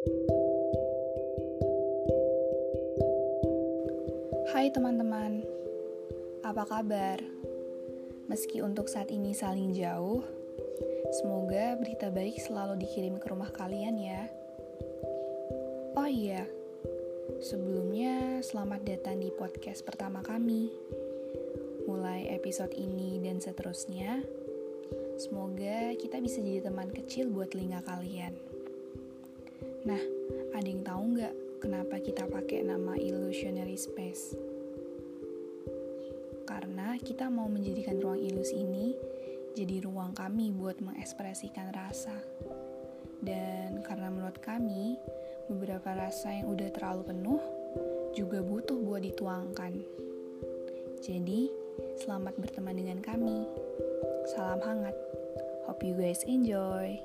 Hai teman-teman, apa kabar? Meski untuk saat ini saling jauh, semoga berita baik selalu dikirim ke rumah kalian ya. Oh iya, sebelumnya selamat datang di podcast pertama kami. Mulai episode ini dan seterusnya, semoga kita bisa jadi teman kecil buat telinga kalian. Nah, ada yang tahu nggak kenapa kita pakai nama Illusionary Space. Karena kita mau menjadikan ruang ilus ini jadi ruang kami buat mengekspresikan rasa. Dan karena menurut kami, beberapa rasa yang udah terlalu penuh juga butuh buat dituangkan. Jadi, selamat berteman dengan kami. Salam hangat. Hope you guys enjoy.